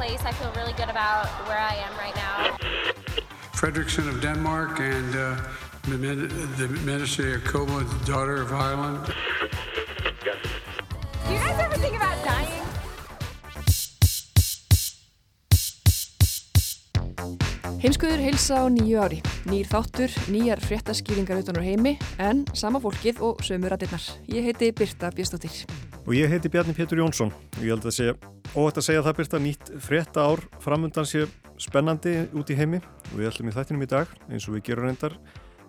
Place. I feel really good about where I am right now. Fredrickson of Denmark and uh, the, the Minister Jacoba, the daughter of Ireland. Do you guys ever think about dying? Heimskuður heilsa á nýju ári. Nýr þáttur, nýjar fréttaskýringar utan á heimi, en sama fólkið og sömur aðeinnar. Ég heiti Birta Björnstóttir. Og ég heiti Bjarni Pétur Jónsson. Ég held að segja, óvægt að segja það Birta, nýtt frétta ár framundan sé spennandi út í heimi og við ætlum í þættinum í dag, eins og við gerum reyndar,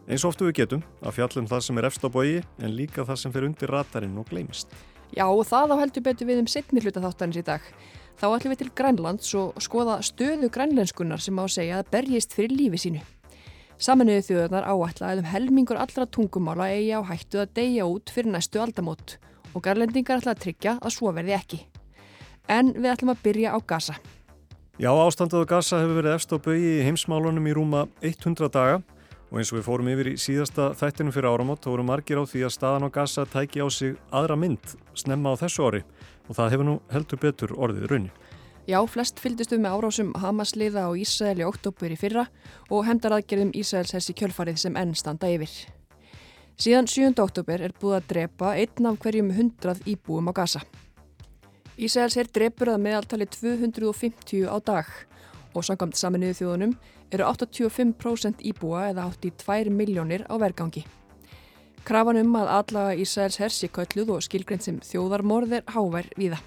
eins og oftu við getum, að fjallum það sem er efst á bogi en líka það sem fer undir ratarinn og gleymist. Já, og það á heldur betur við um setni hluta þáttanins í dag. Þá ætlum við til Grænlands og skoða stöðu grænlenskunar sem á að segja að berjist fyrir lífi sínu. Saminuðu þjóðarnar áætla að um helmingur allra tungumála eigi á hættu að deyja út fyrir næstu aldamót og grænlendingar ætla að tryggja að svo verði ekki. En við ætlum að byrja á Gaza. Já, ástandið á Gaza hefur verið efst á bögi í heimsmálunum í rúma 100 daga og eins og við fórum yfir í síðasta þættinu fyrir áramót þá voru margir á því að staðan á Gaza tæki á sig aðra mynd snemma á þessu ári og það hefur nú heldur betur orðið raunni. Já, flest fylgdistu með árásum Hamas-liða á Ísrael í oktober í fyrra og hendaraðgerðum Ísraels hessi kjölfarið sem enn standa yfir. Síðan 7. oktober er búið að drepa einn af hverjum hundrað íbúum á Gaza. Ísraels er drepur að meðaltali 250 á dag og samkvæmt saminuðu þjóðunum eru 85% íbúa eða 82 miljónir á vergangi. Krafan um að allaga Ísraels hersi kölluð og skilgrind sem þjóðarmorð er hávær viða.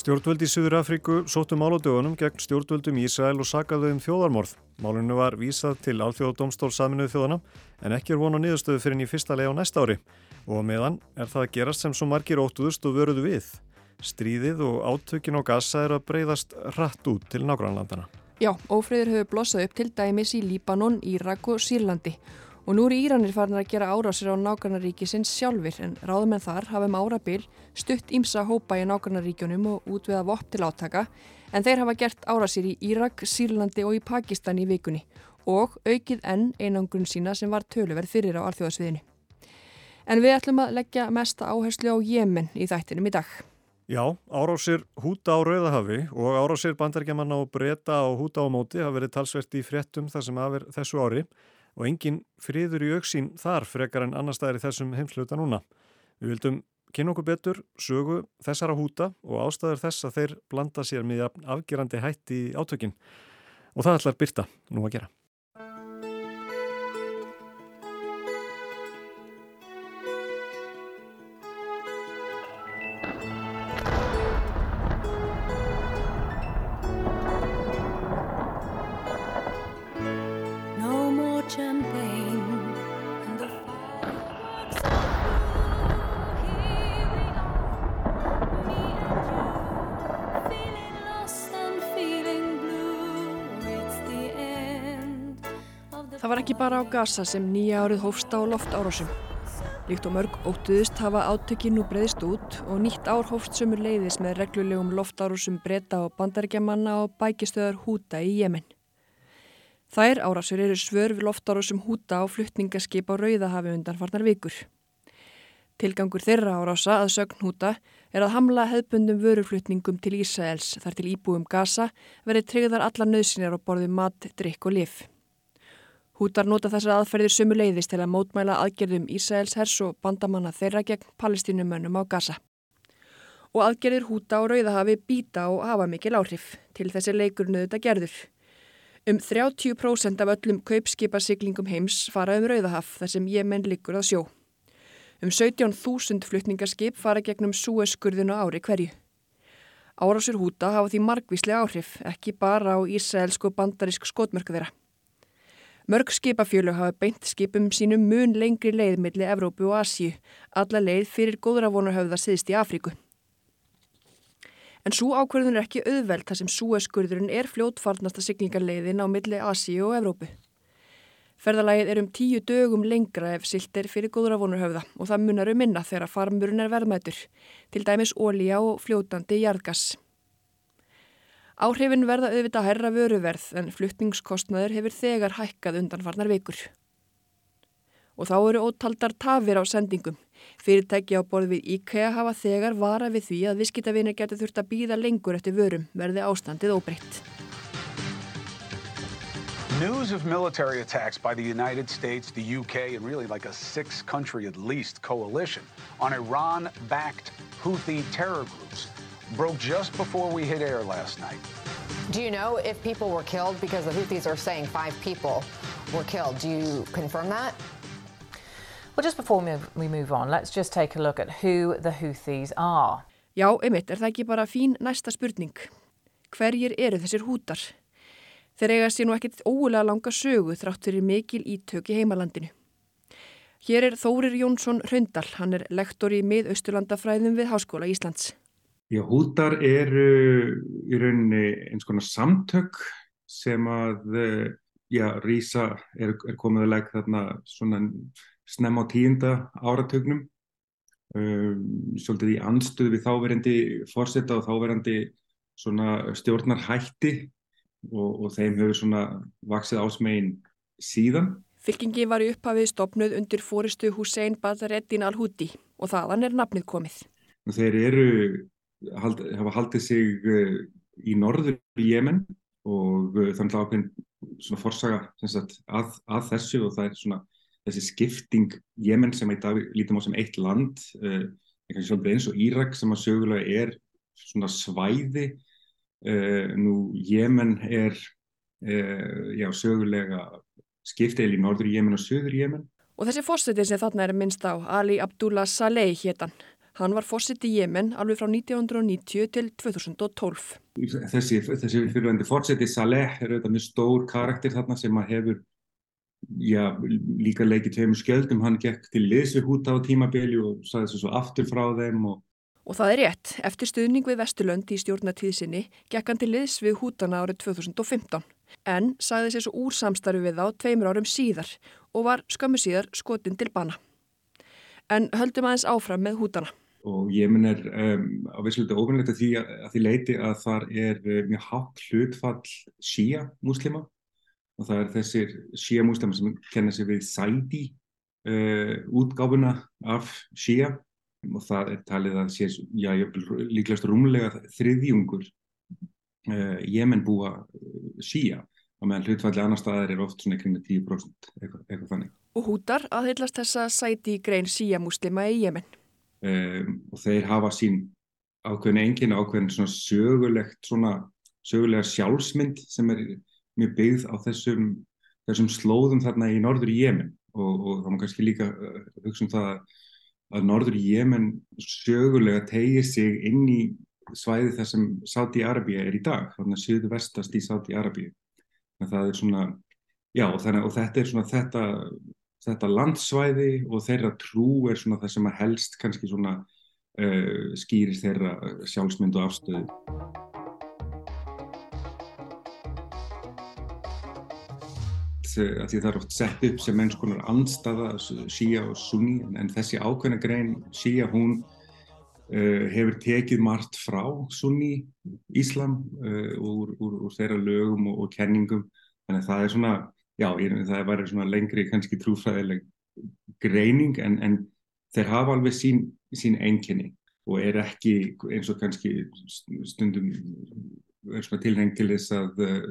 Stjórnvöldi í Suður Afríku sóttu máládögunum gegn stjórnvöldum í Ísrael og sagaðu um þjóðarmorð. Málunum var vísað til Alþjóðadómstól saminuðu þjóðana en ekki er vonu nýðustöðu fyrir í fyrsta leið á næsta ári og meðan er það að gerast sem svo margir óttuðust og vöruðu við. Stríðið og átökin á Gaza er að breyðast rætt út til nágrannlandana. Já, ófriður hefur blossað upp til dæmis í Líbanon, Írak og Sýrlandi og nú eru Íranir farin að gera árásir á nágrannaríkisins sjálfur en ráðumenn þar hafa um árabil stutt ímsa hópa í nágrannaríkjunum og útviða vopp til átaka en þeir hafa gert árásir í Írak, Sýrlandi og í Pakistan í vikunni og aukið enn einangrun sína sem var töluverð fyrir á alþjóðasviðinu. En við ætlum að leggja mesta áherslu á Jemen í þættinum í dag. Já, árásir húta á Rauðahafi og árásir bandargemanna og breyta á húta á móti hafa verið talsvert í fréttum þar sem aðver þessu ári og engin friður í auksín þar frekar en annar staðir í þessum heimsluta núna. Við vildum kynna okkur betur, sögu þessara húta og ástæður þess að þeir blanda sér með afgerandi hætti í átökin og það ætlar Birta nú að gera. Ekki bara á Gaza sem nýja árið hófst á loftárásum. Líkt og mörg óttuðust hafa átökinn nú breyðist út og nýtt ár hófst sömur leiðis með reglulegum loftárásum breyta og bandarækjamanna og bækistöðar húta í Jemen. Þær árásur eru svör við loftárásum húta á fluttningaskip á Rauðahafi undanfarnar vikur. Tilgangur þeirra árása að sögn húta er að hamla hefbundum vöruflutningum til Ísraels þar til íbúum Gaza verið tryggðar alla nöðsinjar á borði mat, drikk og lif. Hútar nota þessar aðferðir sumu leiðis til að mótmæla aðgerðum Ísraels hers og bandamanna þeirra gegn palestínumönnum á Gaza. Og aðgerðir húta og rauðahafi býta og hafa mikil áhrif til þessi leikur nöðuta gerður. Um 30% af öllum kaupskipasiklingum heims fara um rauðahaf þar sem Jemen liggur að sjó. Um 17.000 flutningarskip fara gegnum súeskurðinu ári hverju. Árásur húta hafa því margvíslega áhrif, ekki bara á Ísraelsk og bandarísk skotmörku þeirra. Mörg skipafjölu hafa beint skipum sínum mun lengri leið millir Evrópu og Asju, alla leið fyrir góðravonarhauða siðst í Afríku. En svo ákverðun er ekki auðveld þar sem Suezkurðurinn er fljótfarnasta siglingarleiðin á milli Asíu og Evrópu. Ferðalagið er um tíu dögum lengra ef silt er fyrir góðravonurhöfða og það munar um minna þegar farmurinn er verðmætur, til dæmis ólíja og fljótandi jarðgass. Áhrifin verða auðvitað herra vöruverð en flutningskostnaður hefur þegar hækkað undanfarnar vikur. Og þá eru ótaldar tafir á sendingum. Fyrirtæki á borð við IKEA hafa þegar vara við því að viskitavinir getur þurft að býða lengur eftir vörum verði ástandið óbreytt. News of military attacks by the United States, the UK, and really like a six country at least coalition on Iran backed Houthi terror groups broke just before we hit air last night. Do you know if people were killed? Because the Houthis are saying five people were killed. Do you confirm that? Well, just before we move on, let's just take a look at who the Houthis are. Já, einmitt, er það ekki bara fín næsta spurning? Hverjir eru þessir hútar? Þeir eiga sér nú ekkit ógulega langa sögu þrátt fyrir mikil ítök í heimalandinu. Hér er Þórir Jónsson Hraundal, hann er lektor í miðausturlandafræðum við Háskóla Íslands. Hútar eru í rauninni eins konar samtök sem að, já, Rísa er, er komið að legg þarna svona snem á tíunda áratögnum um, svolítið í anstuð við þáverandi fórseta og þáverandi stjórnar hætti og, og þeim hefur svona vaksið ásmegin síðan. Fylkingi var í upphafið stopnuð undir fóristu Hussein Badareddin al-Hudi og þaðan er nafnið komið. Þeir eru, hald, hafa haldið sig uh, í norður í Jemen og uh, þannig að ákveðin svona forsaga sagt, að, að þessu og það er svona þessi skipting Jemen sem í dag lítum á sem eitt land uh, eins og Írak sem að sögulega er svona svæði. Uh, nú Jemen er uh, já, sögulega skipteil í norður Jemen og söður Jemen. Og þessi fósiti sem þarna er minnst á Ali Abdullah Saleh héttan Hann var fósitt í Jemen alveg frá 1990 til 2012. Þessi, þessi fyrirvændi fósitt í Saleh er auðvitað mjög stór karakter þarna sem að hefur já, líka leikið tveimur skjöldum, hann gekk til við húta á tímabili og saði þessu svo aftur frá þeim. Og, og það er rétt, eftir stuðning við Vesturlönd í stjórnatíðsinni gekk hann til liðs við hútana árið 2015 en saði þessu úr samstarfi við þá tveimur árum síðar og var skömmu síðar skotin til bana. En höldum aðeins áfram með hútana. Og minn er um, á vissulegt ofinlegt að að því leiti að þar er mjög hátt hlutfall síja múslima. Og það er þessir Shia múslima sem kenna sig við Saidi uh, útgáfuna af Shia. Og það er talið að sé já, líklegast rúmlega þriðjungur uh, Jemen búa uh, Shia og meðan hlutfalli annar staðar er oft svona kring 10% eitthvað, eitthvað þannig. Og hútar að heilast þessa Saidi grein Shia múslima í Jemen. Um, og þeir hafa sín ákveðin engin ákveðin svona sögulegt svona sögulega sjálfsmynd sem er mjög byggð á þessum, þessum slóðum þarna í norður Jemen og, og þá má kannski líka uh, hugsa um það að norður Jemen sögulega tegir sig inn í svæði þar sem Sáti-Arabíu er í dag, þannig að söðu vestast í Sáti-Arabíu. Það er svona, já, þannig, og þetta er svona þetta, þetta landsvæði og þeirra trú er svona það sem að helst kannski svona uh, skýrir þeirra sjálfsmynd og afstöðu. að því það er oft sett upp sem eins konar andstaða Shia og Sunni en þessi ákveðna grein Shia hún hefur tekið margt frá Sunni Íslam uh, úr, úr, úr þeirra lögum og, og kenningum. Þannig að það er svona, já, það er svona lengri kannski trúfræðileg greining en, en þeir hafa alveg sín, sín einkenni og er ekki eins og kannski stundum tilheng til þess að uh,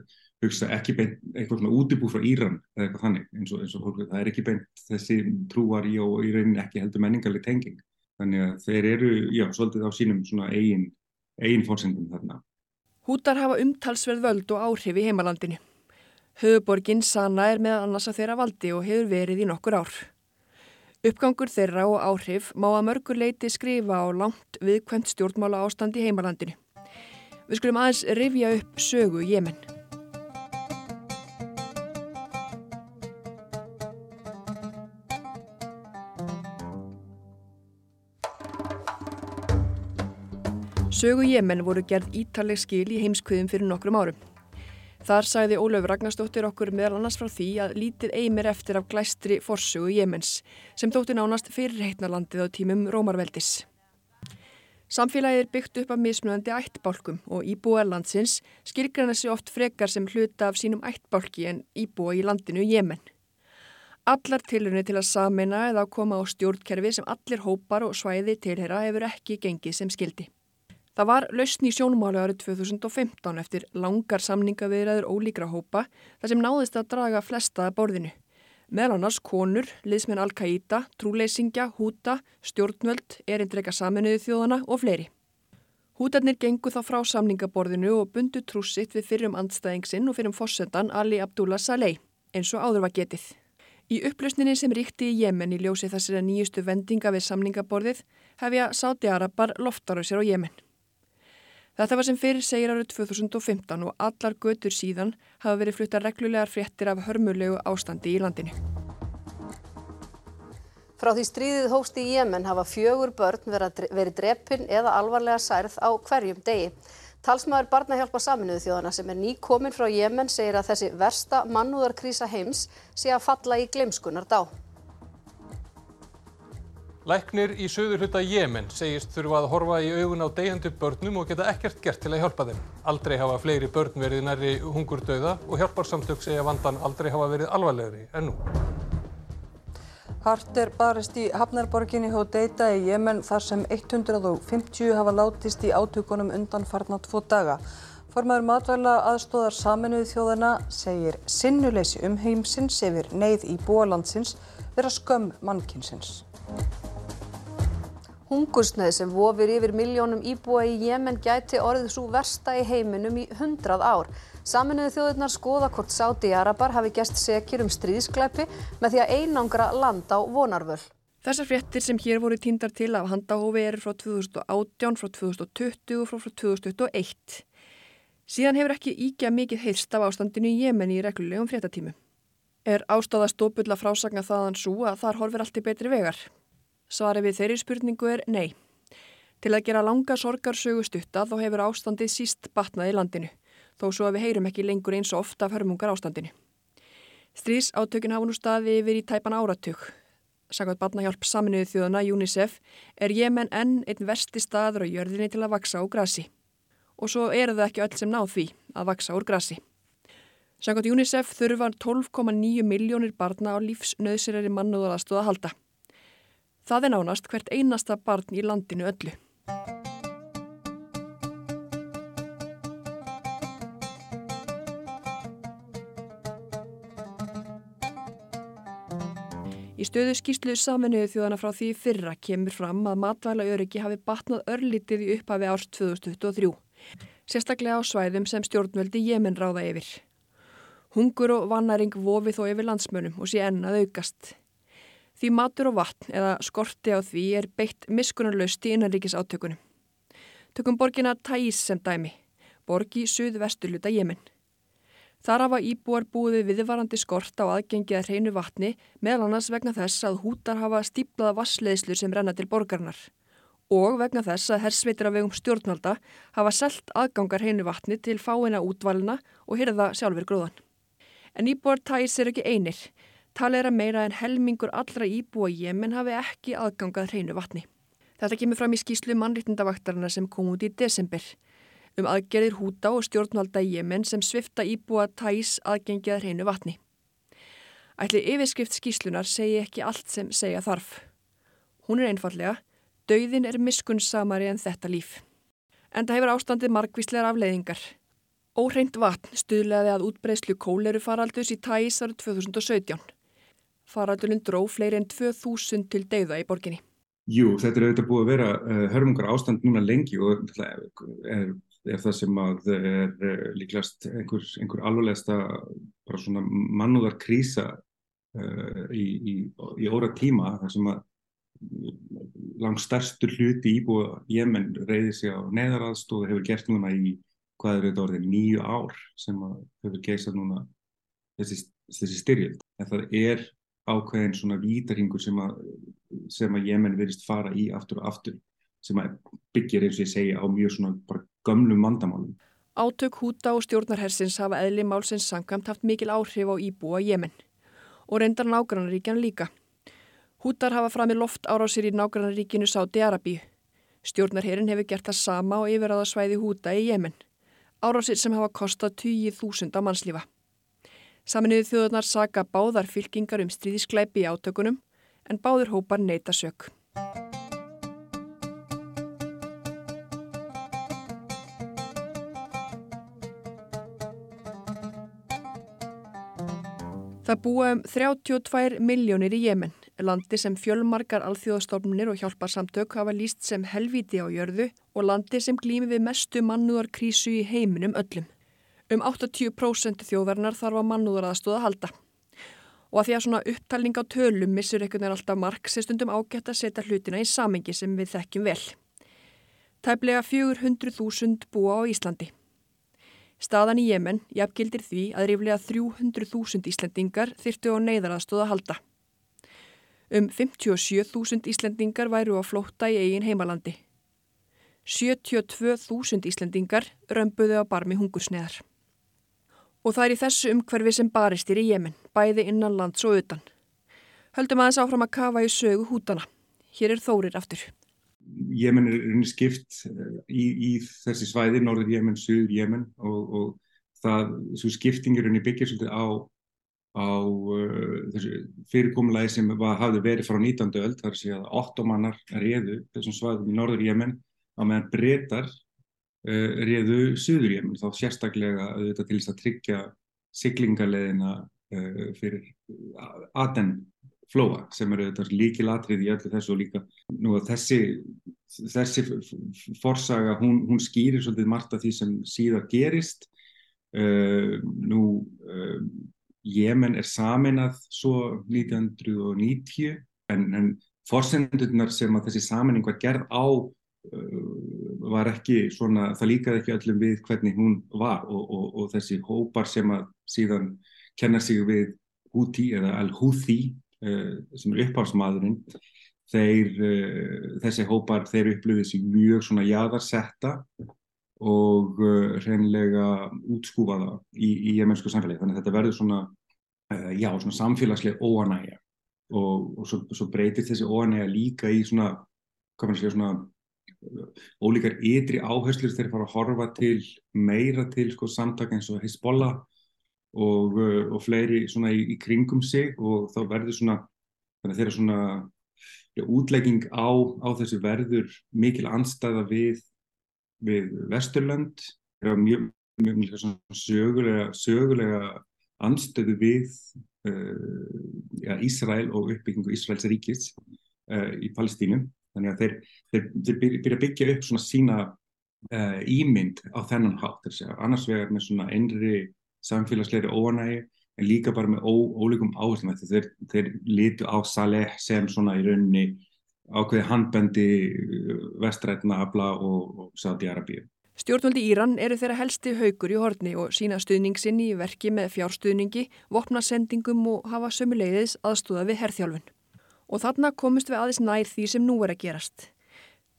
hugsa ekki beint eitthvað svona útibú frá Íran eða eitthvað þannig eins og, eins og það er ekki beint þessi trúar í og í rauninni ekki heldur menningarleg tenging þannig að þeir eru, já, svolítið á sínum svona eigin, eigin fórsendum þarna. Hútar hafa umtalsverð völd og áhrif í heimalandinu. Höfuborgin Sana er með annars að þeirra valdi og hefur verið í nokkur ár. Uppgangur þeirra og áhrif má að mörgur leiti skrifa á langt viðkvæmt stjórnmála ástand í heimalandinu. Við skulum aðeins rifja upp sögu Jemen. Sögu Jemen voru gerð ítaleg skil í heimskviðum fyrir nokkrum árum. Þar sagði Ólöf Ragnarstóttir okkur meðal annars frá því að lítið eigmir eftir af glæstri forsögu Jemens sem þótti nánast fyrir heitnalandið á tímum Rómarveldis. Samfélagið er byggt upp af mismunandi ættbálkum og íbúa landsins skilgræna sig oft frekar sem hluta af sínum ættbálki en íbúa í landinu Jemen. Allar tilurni til að samena eða koma á stjórnkerfi sem allir hópar og svæði tilhera hefur ekki gengið sem skildi. Það var lausn í sjónumáli árið 2015 eftir langar samningaviðræður ólíkra hópa þar sem náðist að draga flesta að borðinu. Meðal annars konur, liðsmenn Al-Qaida, trúleysingja, húta, stjórnvöld, erindreika saminuðu þjóðana og fleiri. Hútarnir gengu þá frá samningaborðinu og bundu trúsitt við fyrrum andstæðingsinn og fyrrum fossetan Ali Abdullah Saleh, eins og áður var getið. Í upplösninni sem ríkti í Jemen í ljósi þessira nýjustu vendinga við samningaborðið hefja Sáti-Arabar loftar á sér á Jemen. Þetta var sem fyrir segir árið 2015 og allar götur síðan hafa verið flutta reglulegar fréttir af hörmulegu ástandi í landinu. Frá því stríðið hóst í Jemen hafa fjögur börn verið drepin eða alvarlega særð á hverjum degi. Talsmaður barnahjálpa saminuðu þjóðana sem er nýkomin frá Jemen segir að þessi versta mannúðarkrísa heims sé að falla í glemskunar dá. Læknir í söður hluta Jemen segist þurfa að horfa í augun á deyjandu börnum og geta ekkert gert til að hjálpa þeim. Aldrei hafa fleiri börn verið nærri hungurdauða og hjálparsamtök segja vandan aldrei hafa verið alvarlegri en nú. Hart er barist í Hafnarborginni Hodeida í Jemen þar sem 150 hafa látist í átökunum undan farna tvo daga. Formaður matvæla aðstóðar saminuði þjóðana segir sinnuleysi um heimsins yfir neyð í búalandsins vera skömm mannkinsins. Hungursneið sem vofir yfir miljónum íbúa í Jemen gæti orðið svo versta í heiminum í hundrað ár. Saminuðu þjóðirnar skoða hvort Sáti-Arabar hafi gæst sekjur um stríðsklæpi með því að einangra land á vonarvöl. Þessar fréttir sem hér voru týndar til af handahófi eru frá 2018, frá 2020 og frá 2021. Síðan hefur ekki íkja mikið heyrst af ástandinu í Jemen í reglulegum fréttatímu. Er ástæða stópulla frásagna þaðan svo að þar horfir allt í betri vegar? Svari við þeirri spurningu er nei. Til að gera langa sorgarsögu stutta þá hefur ástandið síst batnað í landinu, þó svo að við heyrum ekki lengur eins og ofta af hörmungar ástandinu. Stríðs átökin hafa nú staði yfir í tæpan áratug. Sakvært batnahjálp saminuðu þjóðana UNICEF er Jemen enn einn versti staður á jörðinni til að vaksa úr grasi. Og svo eru það ekki öll sem náð því að vaksa úr grasi. Sakvært UNICEF þurfa 12,9 miljónir barna á lífsnöðsirari mannúðarastuð að halda. Það er nánast hvert einasta barn í landinu öllu. Í stöðu skýslu saminuðu þjóðana frá því fyrra kemur fram að matvæla öryggi hafi batnað örlítið í upphafi árs 2023, sérstaklega á svæðum sem stjórnveldi Jemen ráða yfir. Hungur og vannaring vofi þó yfir landsmönum og sé ennað aukast. Því matur og vatn eða skorti á því er beitt miskunarlaust í innanríkis átökunum. Tökum borgina Tæs sem dæmi, borgi í suðvesturluta Jemen. Þar hafa íbúar búið viðvarandi skort á aðgengi að hreinu vatni meðal annars vegna þess að hútar hafa stíplaða vassleiðslur sem renna til borgarnar og vegna þess að hersveitir af vegum stjórnvalda hafa selt aðgangar hreinu vatni til fáina útvalina og hyrða sjálfur gróðan. En íbúar Tæs er ekki einir. Talið er að meira en helmingur allra íbúa í Jemen hafi ekki aðgangað hreinu vatni. Þetta kemur fram í skýslu mannriktindavaktarana sem kom út í desember um aðgerðir húta og stjórnvalda í Jemen sem svifta íbúa tæs aðgengið hreinu vatni. Ætli yfirskrift skýslunar segi ekki allt sem segja þarf. Hún er einfallega, dauðin er miskunnsamari en þetta líf. En það hefur ástandið margvíslegar afleiðingar. Óhreint vatn stuðlegaði að útbreyslu kóleru faraldus í tæs árið 2017. Faraldurinn dró fleiri en 2000 til deyða í borginni. Jú, þetta er auðvitað búið að vera uh, hörmungar ástand núna lengi og er, er það sem að er líklegast einhver, einhver alveglegasta bara svona mannúðar krísa uh, í, í, í óra tíma þar sem að langt stærstu hluti íbúið Jemen reyði sig á neðaraðstóð hefur gert núna í hvað er þetta orðið nýju ár sem hefur geysað núna þessi, þessi styrjöld. En það er ákveðin svona vítarhingur sem að, sem að Jemen verist fara í aftur og aftur sem byggir eins og ég segja á mjög svona bara gömlum vandamálum. Átök húta og stjórnarhersins hafa eðli málsins samkvæmt haft mikil áhrif á íbúa Jemen og reyndar nágrannaríkjan líka. Hútar hafa framið loft árásir í nágrannaríkinu Sáti Arabíu. Stjórnarherin hefur gert það sama og yfir að það svæði húta í Jemen. Árásir sem hafa kostað 20.000 á mannslífa. Saminuðu þjóðunar saka báðar fylkingar um stríðiskleipi í átökunum en báður hópar neyta sök. Það búa um 32 miljónir í Jemen, landi sem fjölmarkar alþjóðastofnunir og hjálparsamtök hafa líst sem helviti á jörðu og landi sem glými við mestu mannúðarkrísu í heiminum öllum. Um 80% þjóðverðnar þarf á mannúðaraðstóða að halda. Og að því að svona upptalning á tölum missur einhvern veginn alltaf mark sem stundum ágætt að setja hlutina í samengi sem við þekkjum vel. Tæplega 400.000 búa á Íslandi. Staðan í Jemen jafngildir því að ríflega 300.000 Íslendingar þyrtu á neyðaraðstóða að halda. Um 57.000 Íslendingar væru á flótta í eigin heimalandi. 72.000 Íslendingar römbuðu á barmi hungursneðar. Og það er í þessu umhverfi sem baristir í Jemen, bæði innan lands og utan. Höldum aðeins áfram að kafa í sögu hútana. Hér er Þórir aftur. Jemen er unni skipt í, í þessi svæði, norður Jemen, söður Jemen og, og það, svo skiptingir unni byggir svolítið á, á uh, þessu fyrirkomulagi sem var, hafði verið frá 19. öld, þar sé að ottomanar réðu þessum svæðum í norður Jemen á meðan breytar réðu söður Jemen, þá sérstaklega auðvitað til þess að tryggja siglingaleðina uh, fyrir Aden flóa sem eru þetta líkilatrið í öllu þessu og líka nú að þessi, þessi forsaga hún, hún skýrir svolítið margt af því sem síðan gerist. Uh, nú uh, Jemen er saminað svo 1990 en, en forsendurnar sem að þessi saminning var gerð á uh, var ekki svona, það líkaði ekki öllum við hvernig hún var og, og, og þessi hópar sem að síðan kenna sig við Houthi eða Al-Houthi Eh, sem er uppháðsmaðurinn þeir, eh, þessi hópar þeir upplöfið sér mjög svona jaðarsetta og eh, hreinlega útskúfaða í, í jemensku samfélagi. Þannig að þetta verður svona, já, svona samfélagslega óanægja og, og svo, svo breytir þessi óanægja líka í svona, hvað maður segja, svona ólíkar ytri áherslur þeir fara að horfa til meira til sko samtak eins og Hezbollah og, uh, og fleiri svona í, í kringum sig og þá verður svona þeirra svona já, útlegging á, á þessu verður mikil anstæða við við Vesturland mjög, mjög, mjög sögulega, sögulega anstöðu við uh, ja, Ísrael og uppbyggingu Ísraels ríkis uh, í Palestínu þannig að þeir, þeir, þeir byrja að byggja upp svona sína uh, ímynd á þennan hátt annars vegar með svona einri samfélagsleiri óanægi en líka bara með ó, ólíkum áherslum þeir, þeir lítu á Saleh sem svona í rauninni ákveði handbendi uh, vestrætna afla og, og Saudi-Arabíu. Stjórnvöldi Íran eru þeirra helsti haugur í horni og sína stuðningsinn í verki með fjárstuðningi, vopnasendingum og hafa sömuleiðis aðstúða við herrþjálfun. Og þarna komist við aðeins nær því sem nú er að gerast.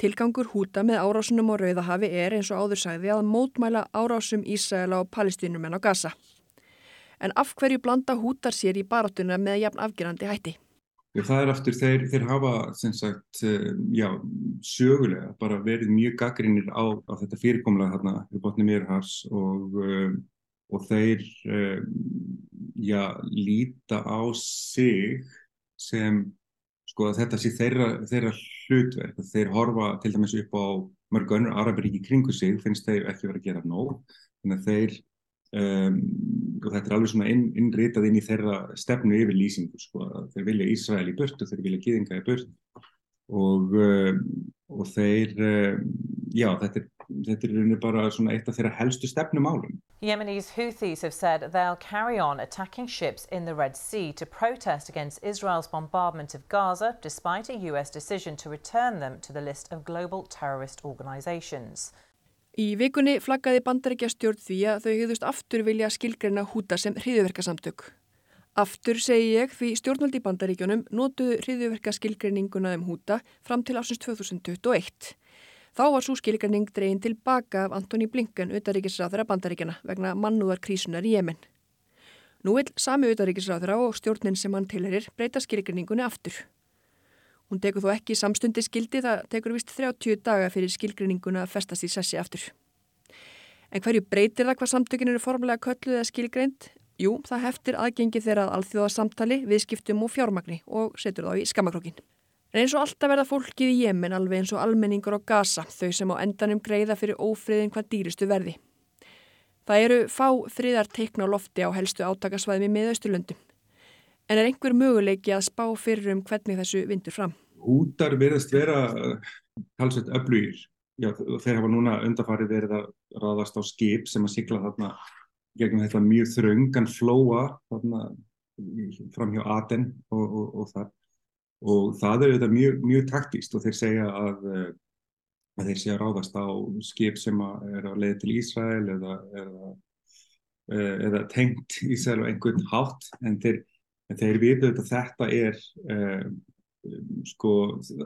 Tilgangur húta með árásunum á Rauðahafi er eins og áður sagði að mótmæla árásum Ísraela og palestínum en á Gaza. En af hverju blanda hútar sér í baráttuna með jafn afgerandi hætti? Það er aftur, þeir, þeir hafa sagt, já, sögulega bara verið mjög gaggrinir á, á þetta fyrirkomlega þarna við botnum Mýrhars og, og þeir já, líta á sig sem sko, þetta sé þeirra, þeirra hlutverk. Þeir horfa til dæmis upp á mörg önnur arabiríki kringu sig, finnst þeir ekki verið að gera nóg. Þannig að þeir Um, og þetta er alveg svona inn, innritað inn í þeirra stefnu yfir lýsingu sko. þeir vilja Ísrael í burt og þeir vilja Gýðinga í burt og, um, og þeir um, já, þetta er, þetta er bara svona eitt af þeirra helstu stefnumálum Yemenis Houthis have said they'll carry on attacking ships in the Red Sea to protest against Israel's bombardment of Gaza despite a US decision to return them to the list of global terrorist organizations Í vikunni flaggaði bandarækjastjórn því að þau hefðust aftur vilja skilgreina húta sem hriðuverkasamtök. Aftur segi ég því stjórnvaldi í bandaríkjónum notuðu hriðuverkaskilgreininguna um húta fram til ásins 2021 Þá var svo skilgreining dregin tilbaka af Antoni Blinken, utaríkisráþara bandaríkjana, vegna mannúðar krísunar í Jemen. Nú vil sami utaríkisráþara og stjórnin sem hann tilherir breyta skilgreiningunni aftur. Hún tekur þó ekki samstundi skildi, það tekur vist 30 daga fyrir skilgreininguna að festast í sessi aftur. En hverju breytir það hvað samtökin eru formulega kölluð eða skilgreint? Jú, það heftir aðgengi þeirra að alþjóðasamtali, viðskiptum og fjármagni og setur þá í skammakrokkin. En eins og alltaf verða fólkið í Jemen alveg eins og almenningur á Gaza, þau sem á endanum greiða fyrir ófriðin hvað dýristu verði. Það eru fá friðar teikna á lofti á helstu átakasvæðum í miðausturlöndum. En er einhver möguleiki að spá fyrir um hvernig þessu vindur fram? Hútar verðast vera halsveit öflugir. Já, þeir hafa núna undarfarið verið að ráðast á skip sem að sigla þarna gegnum þetta mjög þröngan flóa þarna fram hjá Aten og, og, og þar. Og það er þetta mjög, mjög taktíst og þeir segja að, að þeir segja að ráðast á skip sem er á leið til Ísrael eða, eða, eða tengt Ísrael á einhvern hátt. En þeir, en þeir vita að þetta er um, sko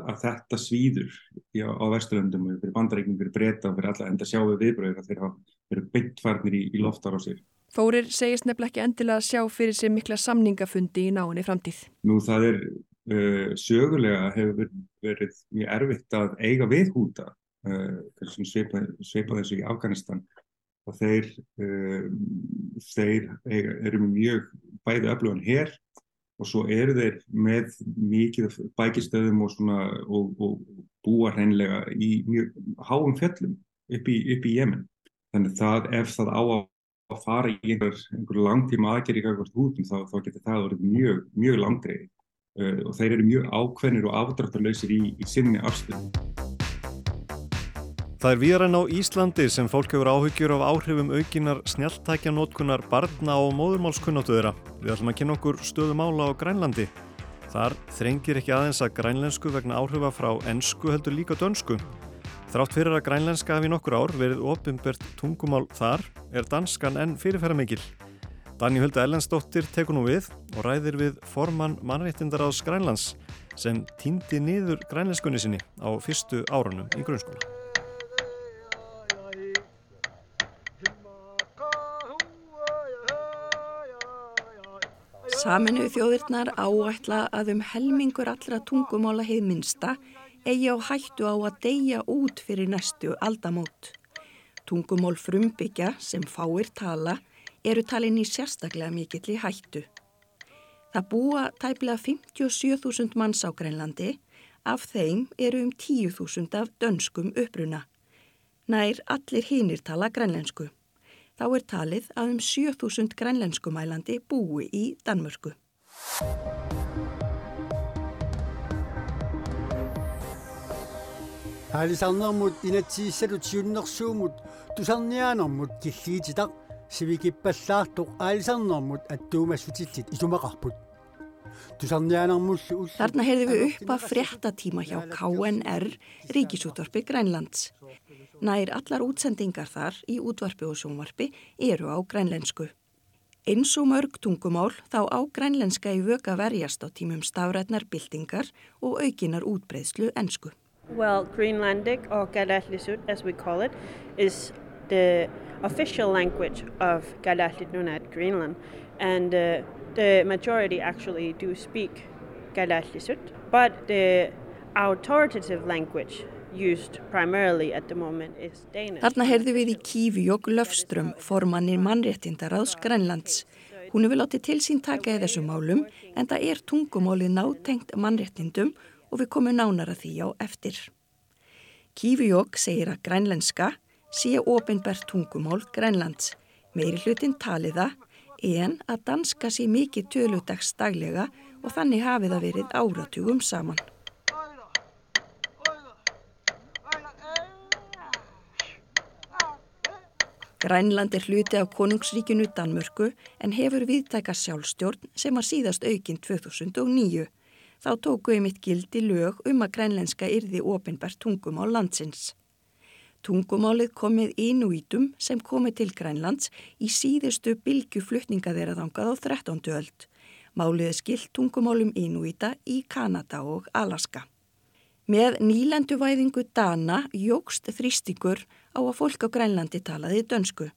að þetta svíður já, á Vesturlöndum og fyrir bandaríkning, fyrir breyta og fyrir alla enda sjáum við viðbröður að þeir hafa verið beintfarnir í, í loftar á sér. Þórir segist nefnilega ekki endilega að sjá fyrir sig mikla samningafundi í náinni framtíð. Nú það er Uh, sögulega hefur verið mjög erfitt að eiga við húta uh, svipa, svipa þessu í Afganistan og þeir, uh, þeir eru mjög bæði öflugan hér og svo eru þeir með mikið bækistöðum og, svona, og, og búa hreinlega í mjög háum fjöllum upp í, upp í Jemen. Þannig það ef það á að fara í einhver, einhver langtíma aðgerri í eitthvað hútum þá, þá getur það verið mjög, mjög langdreið. Uh, og þeir eru mjög ákveðnir og afdráttarlausir í, í sinni afstöðu. Það er víðar en á Íslandi sem fólk hefur áhyggjur af áhrifum aukinar snjáltækjanótkunar barna og móðurmálskunnáttuðra. Við ætlum að kynna okkur stöðu mála á Grænlandi. Þar þrengir ekki aðeins að grænlensku vegna áhrifa frá ennsku heldur líka dönsku. Þrátt fyrir að grænlenska hafi nokkur ár verið ofinbert tungumál þar er danskan enn fyrirferða mikil. Danni Hulda Ellensdóttir tekur nú við og ræðir við formann mannréttindaráðs Grænlands sem týndi niður grænlenskunni sinni á fyrstu árunum í grunnskóla. Saminuðu þjóðirnar áætla að um helmingur allra tungumála heið minsta eigi á hættu á að deyja út fyrir næstu aldamót. Tungumál frumbyggja sem fáir tala eru talin í sérstaklega mikill í hættu. Það búa tæplega 57.000 manns á Grænlandi, af þeim eru um 10.000 af dönskum uppruna. Nær allir hinnir tala grænlensku. Þá er talið að um 7.000 grænlenskumælandi búi í Danmörku. Haalisarnermut inatsiissalu tiunnersuumut tusarniaanermut killiititak сивикиппаллаартоқ аалисарнэрмут аттуумассутилlit исумақарпут Þarna heyrðum við upp að fréttatíma hjá KNR, Ríkisútvarpi Grænlands. Nær allar útsendingar þar í útvarpi og sjónvarpi eru á grænlensku. Eins og mörg tungumál þá á grænlenska í vöka verjast á tímum stafrætnar bildingar og aukinar útbreyðslu ensku. Well, Greenlandic or Galatlisut as we call it is the official language of Galaslit Nunat Greenland and uh, the majority actually do speak Galaslisut but the authoritative language. Þarna heyrðu við í Kífjók Löfström, formannir mannréttindaráðs Grænlands. Hún hefur látið til sín taka í þessum málum en það er tungumálið nátengt mannréttindum og við komum nánara því á eftir. Kífjók segir að grænlenska sé ofinbært tungumál Grænlands. Meiri hlutin taliða en að danska sé mikið töludags daglega og þannig hafi það verið áratugum saman. Grænland er hluti af konungsríkinu Danmörku en hefur viðtæka sjálfstjórn sem var síðast aukinn 2009. Þá tóku við mitt gildi lög um að grænlenska yrði ofinbært tungumál landsins. Tungumálið komið ínúítum sem komið til Grænlands í síðustu bylgu flutninga þeirra þangað á 13. öld. Málið er skilt tungumálum ínúíta í Kanada og Alaska. Með nýlenduvæðingu Dana jógst þrýstingur á að fólk á Grænlandi talaði dönsku.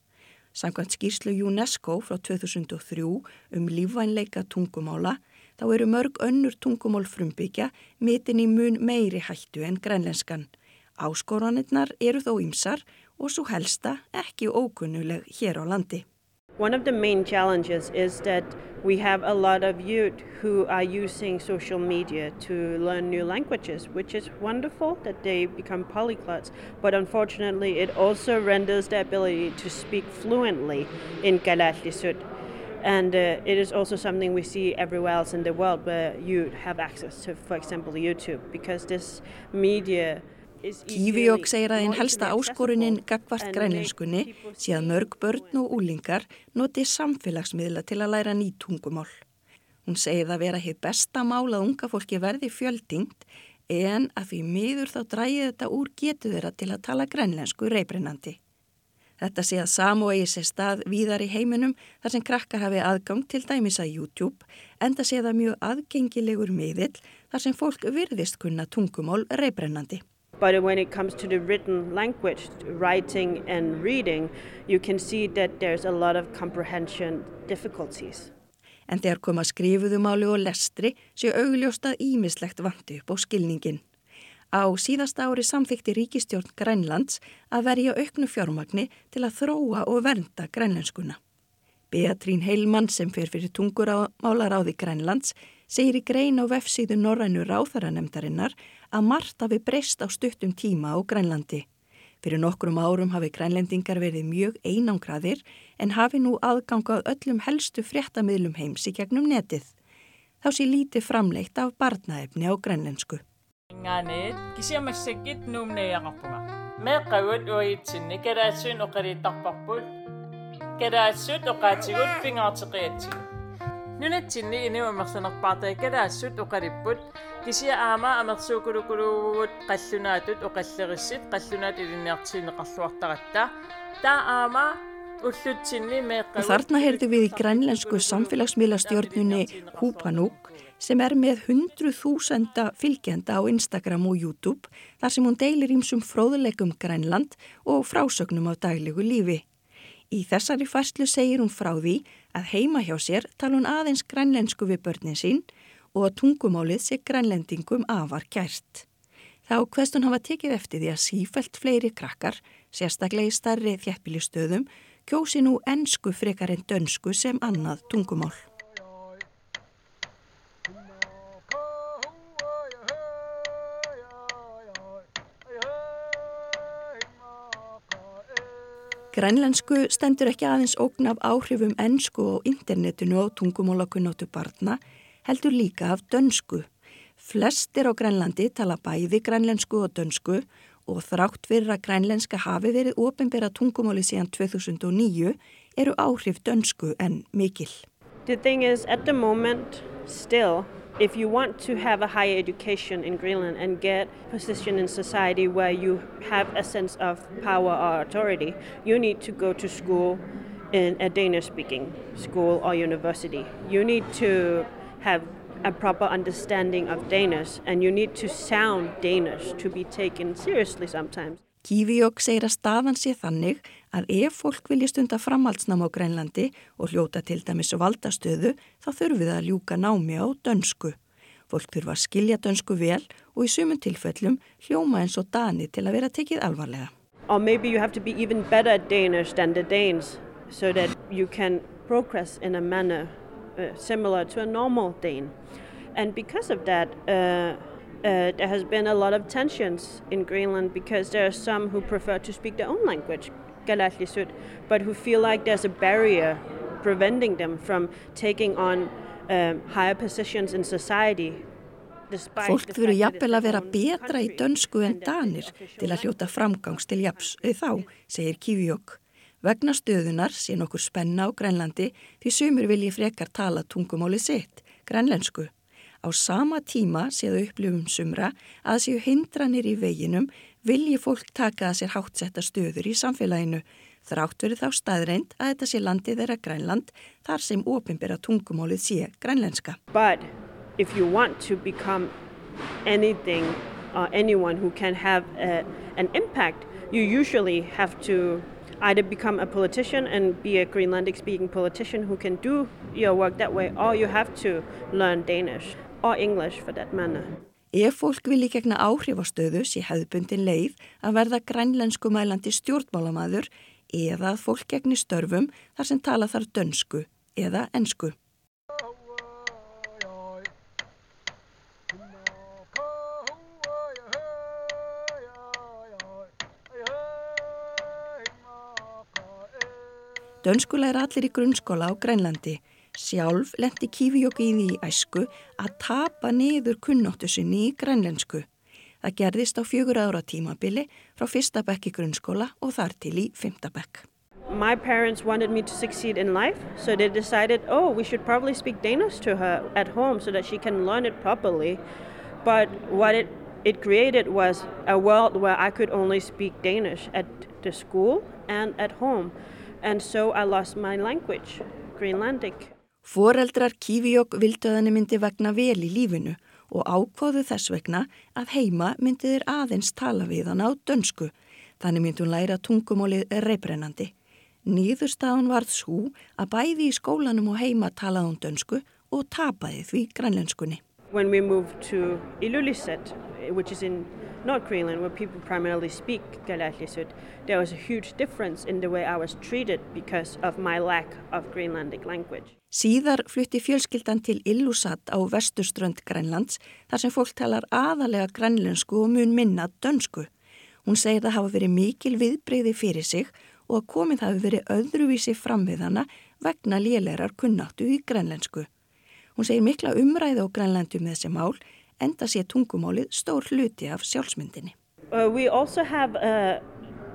Samkvæmt skýrslu UNESCO frá 2003 um lífvænleika tungumála þá eru mörg önnur tungumál frumbyggja mitin í mun meiri hættu en grænlenskan. Áskoranirnar eru þó ymsar og svo helsta ekki ókunnuleg hér á landi. One of the main challenges is that we have a lot of youth who are using social media to learn new languages, which is wonderful that they become polyglots. But unfortunately, it also renders the ability to speak fluently in Galatlisut. And uh, it is also something we see everywhere else in the world where you have access to, for example, YouTube, because this media Kífiók segir að einn helsta áskorunin gagvart grænlenskunni sé að mörg börn og úlingar noti samfélagsmiðla til að læra ný tungumál. Hún segir það vera hitt besta mál að unga fólki verði fjöldingt en að því miður þá dræði þetta úr getu þeirra til að tala grænlensku reybrennandi. Þetta sé að samóegi sér stað víðar í heiminum þar sem krakkar hafi aðgang til dæmis að YouTube en það sé það mjög aðgengilegur miðill þar sem fólk virðist kunna tungumál reybrennandi. But when it comes to the written language, writing and reading, you can see that there's a lot of comprehension difficulties. En þegar koma skrifuðumáli og lestri séu augljóstað ímislegt vandu upp á skilningin. Á síðasta ári samþykti ríkistjórn Grænlands að verja auknu fjármagni til að þróa og vernda grænlenskuna. Beatrín Heilmann sem fyrir fyrir tungur á málaráði Grænlands segir í grein á vefsíðu Norrænu ráþaranemdarinnar að margt hafi breyst á stuttum tíma á Grænlandi. Fyrir nokkrum árum hafi grænlendingar verið mjög einangraðir en hafi nú aðgangað öllum helstu fréttamiðlum heims í gegnum netið. Þá sé lítið framleitt af barnaefni á grænlensku. Nunatsinni inimammersanerpaartai kalaassut uqalipput kisia aama amersuukulukuluvut qallunaatut uqallerissit qallunaat ilinniartiineqarluartaratta taa aama þarna heyrðu við í grænlensku samfélagsmiðlastjórnunni Húpanúk sem er með 100.000 fylgjenda á Instagram og YouTube þar sem hún deilir ímsum fróðuleikum Grænland og frásögnum á daglegu lífi. Í þessari færslu segir hún frá því að heima hjá sér tala hún aðeins grænlensku við börnin sín og að tungumálið sé grænlendingum afar kært. Þá hverst hún hafa tekið eftir því að sífælt fleiri krakkar, sérstaklega í starri þjættbílistöðum, kjósi nú ennsku frekar en dönsku sem annað tungumál. Grænlensku stendur ekki aðeins ógn af áhrifum ennsku og internetinu á tungumálakunnáttu barna, heldur líka af dönsku. Flestir á Grænlandi tala bæði grænlensku og dönsku og þrátt fyrir að grænlenska hafi verið ofinbera tungumáli síðan 2009 eru áhrif dönsku en mikil. The thing is, at the moment, still, if you want to have a higher education in Greenland and get position in society where you have a sense of power or authority, you need to go to school in a Danish-speaking school or university. You need to have a proper understanding of Danish and you need to sound Danish to be taken seriously sometimes. Kífiók segir að staðan sé þannig að ef fólk vilja stunda framhaldsnám á Grænlandi og hljóta til dæmis valdastöðu þá þurfið að ljúka námi á dönsku. Fólk þurfa að skilja dönsku vel og í sumun tilfellum hljóma eins og dani til að vera tekið alvarlega. Or maybe you have to be even better at Danish than the Danes so that you can progress in a manner uh, similar to a normal Dane. And because of that, uh, uh, there has been a lot of tensions in Greenland because there are some who prefer to speak their own language, Galatlisut, but who feel like there's a barrier preventing them from taking on um, higher positions in society. Fólk fyrir jafnvel að vera betra í dönsku en danir til að hljóta framgangs til japs auð þá, segir Kífjók. Vegna stöðunar sé nokkur spenna á Grænlandi því sumur vilji frekar tala tungumáli sitt, grænlensku. Á sama tíma séðu upplifum sumra að séu hindranir í veginum vilji fólk taka að sér háttsetta stöður í samfélaginu. Þrátt verið þá staðreind að þetta sé landið þeirra Grænland þar sem ofinbera tungumálið sé grænlenska. But if you want to become anything or anyone who can have a, an impact, you usually have to either become a politician and be a Greenlandic speaking politician who can do your work that way, or you have to learn Danish or English for that matter. Ef fólk vilji gegna áhrifastöðu sé hefðbundin leið að verða grænlensku mælandi stjórnmálamaður eða að fólk gegni störfum þar sem tala þar dönsku eða ensku. Dönskulega er allir í grunnskóla á Grænlandi. Sjálf lendi Kífijóki í því æsku að tapa niður kunnóttu sinni í grænlensku. Það gerðist á fjögur ára tímabili frá fyrsta bekk í grunnskóla og þar til í fymta bekk. My parents wanted me to succeed in life, so they decided, oh, we should probably speak Danish to her at home so that she can learn it properly. But what it, it created was a world where I could only speak Danish at the school and at home. And so I lost my language, Greenlandic. Foreldrar Kífijók vildu að henni myndi vegna vel í lífinu og ákváðu þess vegna að heima myndi þeir aðeins tala við hann á dönsku. Þannig myndi hún læra tungumólið reybrennandi. Nýðurstafan varð svo að bæði í skólanum og heima talaði hún dönsku og tapaði því grænlenskunni. When we moved to Ilulissat, which is in North Greenland where people primarily speak Galatlisut, there was a huge difference in the way I was treated because of my lack of Greenlandic language. Síðar flutti fjölskyldan til Illusat á vesturströnd Grænlands þar sem fólk talar aðalega grænlensku og mun minna dönsku. Hún segir að hafa verið mikil viðbreyði fyrir sig og að komið hafi verið öðruvísi fram við hana vegna lélerar kunnáttu í grænlensku. Hún segir mikla umræði á grænlandu með þessi mál enda sé tungumálið stór hluti af sjálfsmyndinni. Uh, we also have uh,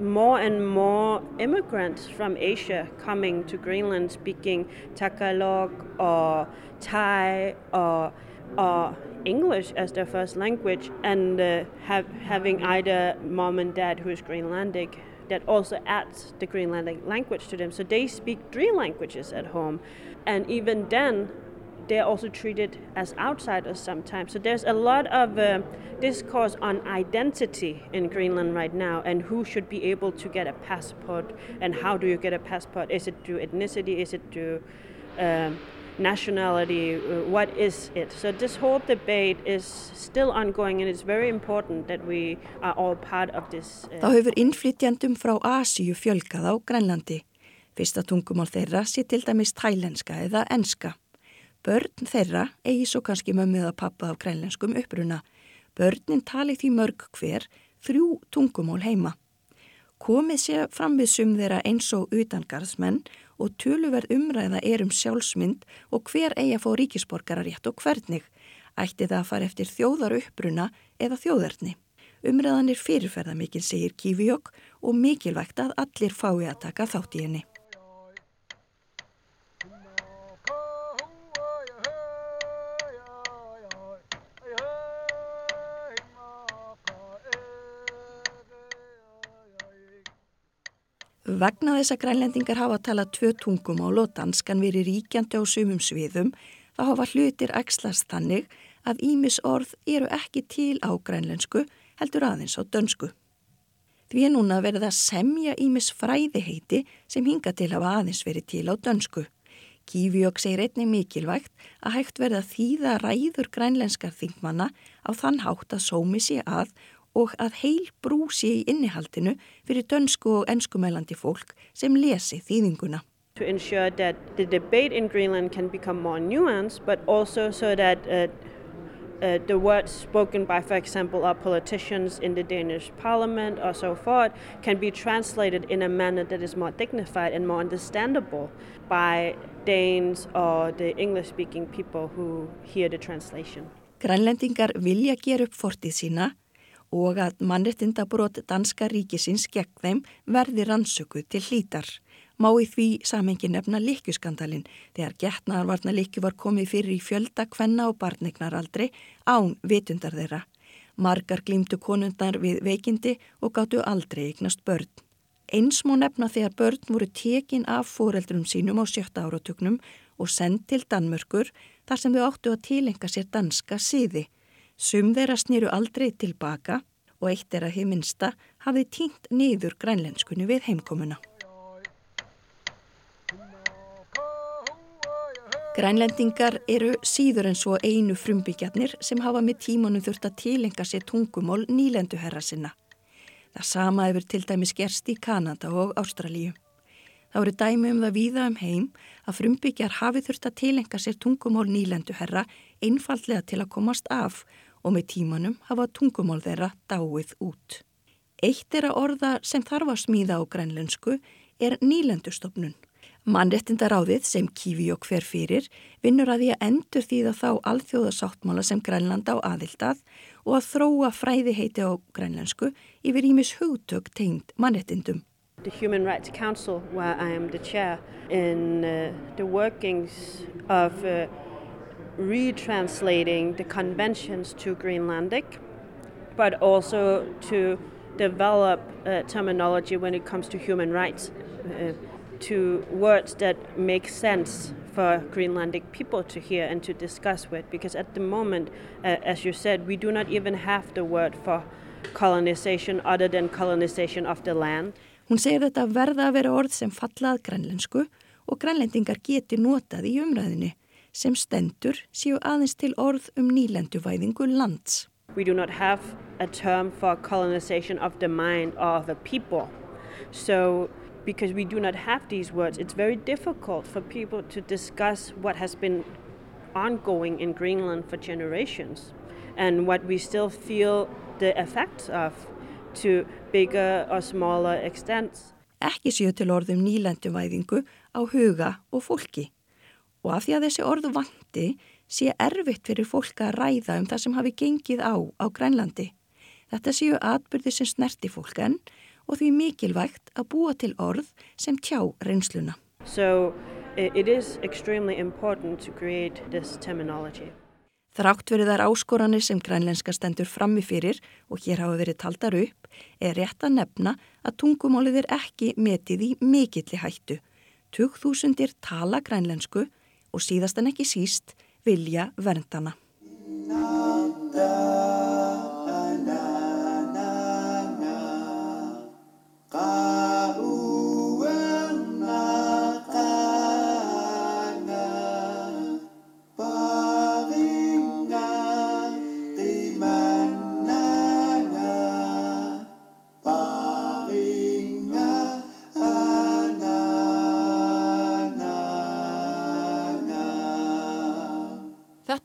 more and more immigrants from Asia coming to Greenland speaking Tagalog or Thai or, or English as their first language and uh, have, having either mom and dad who is Greenlandic that also adds the Greenlandic language to them. So they speak three languages at home. And even then, they're also treated as outsiders sometimes. So there's a lot of uh, discourse on identity in Greenland right now and who should be able to get a passport and how do you get a passport? Is it through ethnicity? Is it through um, nationality? Uh, what is it? So this whole debate is still ongoing and it's very important that we are all part of this. Uh, Þá hefur innflytjandum frá Asíu fjölkað á Grænlandi. Fyrsta tungumál þeirra sé til dæmis tælenska eða enska. Börn þeirra eigi svo kannski mömmið að pappa af grænlenskum uppruna. Börnin tali því mörg hver þrjú tungumól heima. Komið sé fram við sum þeirra eins og utangarðsmenn og töluverð umræða er um sjálfsmynd og hver eigi að fá ríkisborgararétt og hvernig. Ætti það að fara eftir þjóðar uppruna eða þjóðarni. Umræðan er fyrirferða mikil, segir Kífijók og mikilvægt að allir fái að taka þátt í henni. Vegna þess að grænlendingar hafa að tala tvö tungumál og danskan verið ríkjandi á sumum sviðum þá hafa hlutir ekslast þannig að ímis orð eru ekki til á grænlensku heldur aðeins á dönsku. Því er núna verið að semja ímis fræðiheiti sem hinga til hafa aðeins verið til á dönsku. Kífjók segir einnig mikilvægt að hægt verða þýða ræður grænlenskar þingmanna á þann hátt að sómi sé að og að heil brú sé í innihaldinu fyrir dönsku og enskumælandi fólk sem lesi þýðinguna. To ensure that the debate in Greenland can become more nuanced, but also so that uh, uh, the words spoken by, for example, our politicians in the Danish parliament or so forth can be translated in a manner that is more dignified and more understandable by Danes or the English-speaking people who hear the translation. Grænlendingar vilja gera upp fortið sína og að mannrettindabrót danska ríkisins gegn þeim verði rannsökuð til hlítar. Má í því samengi nefna likjuskandalin þegar getnaðarvarna likju var komið fyrir í fjölda kvenna og barnignaraldri án vitundar þeirra. Margar glýmdu konundar við veikindi og gáttu aldrei eignast börn. Eins má nefna þegar börn voru tekin af foreldrum sínum á sjötta áratögnum og sendt til Danmörkur þar sem þau áttu að tilenga sér danska síði. Sum þeirra snýru aldrei tilbaka og eitt er að heim minsta hafði tínt niður grænlenskunni við heimkomuna. Grænlendingar eru síður en svo einu frumbyggjarnir sem hafa með tímanum þurft að tilenga sér tungumól nýlenduherra sinna. Það sama hefur til dæmis gerst í Kanada og Ástralíu. Það voru dæmi um það víða um heim að frumbyggjar hafi þurft að tilenga sér tungumól nýlenduherra einfallega til að komast af og með tímanum hafa tungumól þeirra dáið út. Eitt er að orða sem þarf að smíða á grænlensku er nýlendustofnun. Mannrettindaráðið sem Kífi og hver fyrir vinnur að því að endur þýða þá alþjóðasáttmála sem Grænland á aðildað og að þróa fræði heiti á grænlensku yfir ímis hugtök tegnd mannrettindum. The Human Rights Council, where I am the chair, in uh, the workings of uh, retranslating the conventions to Greenlandic, but also to develop uh, terminology when it comes to human rights. Uh, to words that make sense for Greenlandic people to hear and to discuss with. Because at the moment, uh, as you said, we do not even have the word for colonization other than colonization of the land. Hún segir þetta verða að vera orð sem fallað grænlensku og grænlendingar geti notað í umræðinni sem stendur séu aðeins til orð um nýlenduvæðingu lands. We do not have a term for colonization of the mind of a people. So because we do not have these words, it's very difficult for people to discuss what has been ongoing in Greenland for generations and what we still feel the effects of to bigger or smaller extents. Ekki séu til orðum nýlenduvæðingu á huga og fólki. Og af því að þessi orðu vandi sé erfitt fyrir fólk að ræða um það sem hafi gengið á á Grænlandi. Þetta séu atbyrði sem snerti fólk enn og því mikilvægt að búa til orð sem tjá reynsluna. So it is extremely important to create this terminology. Þrátt verið þar áskoranir sem grænlenska stendur frammi fyrir og hér hafa verið taldar upp er rétt að nefna að tungumálið er ekki metið í mikilli hættu. 2000 tala grænlensku og síðast en ekki síst vilja verndana.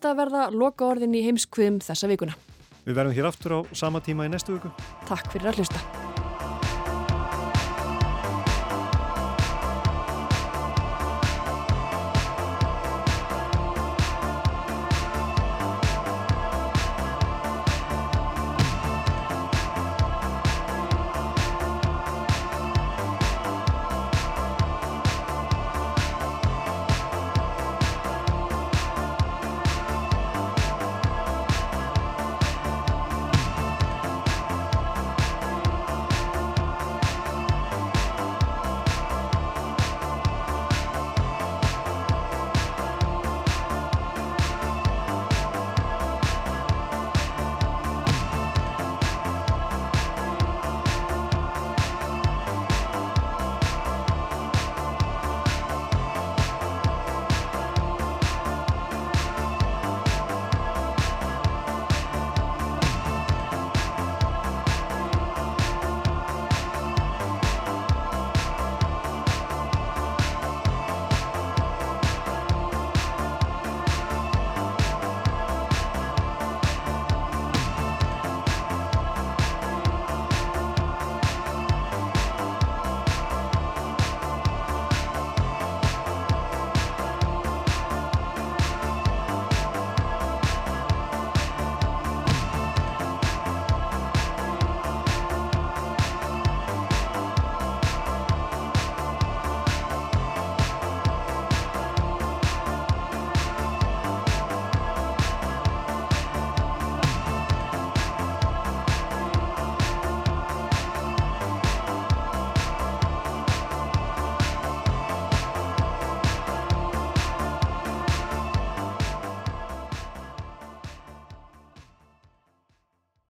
Þetta verða loka orðin í heimskviðum þessa vikuna. Við verðum hér aftur á sama tíma í næstu viku. Takk fyrir að hlusta.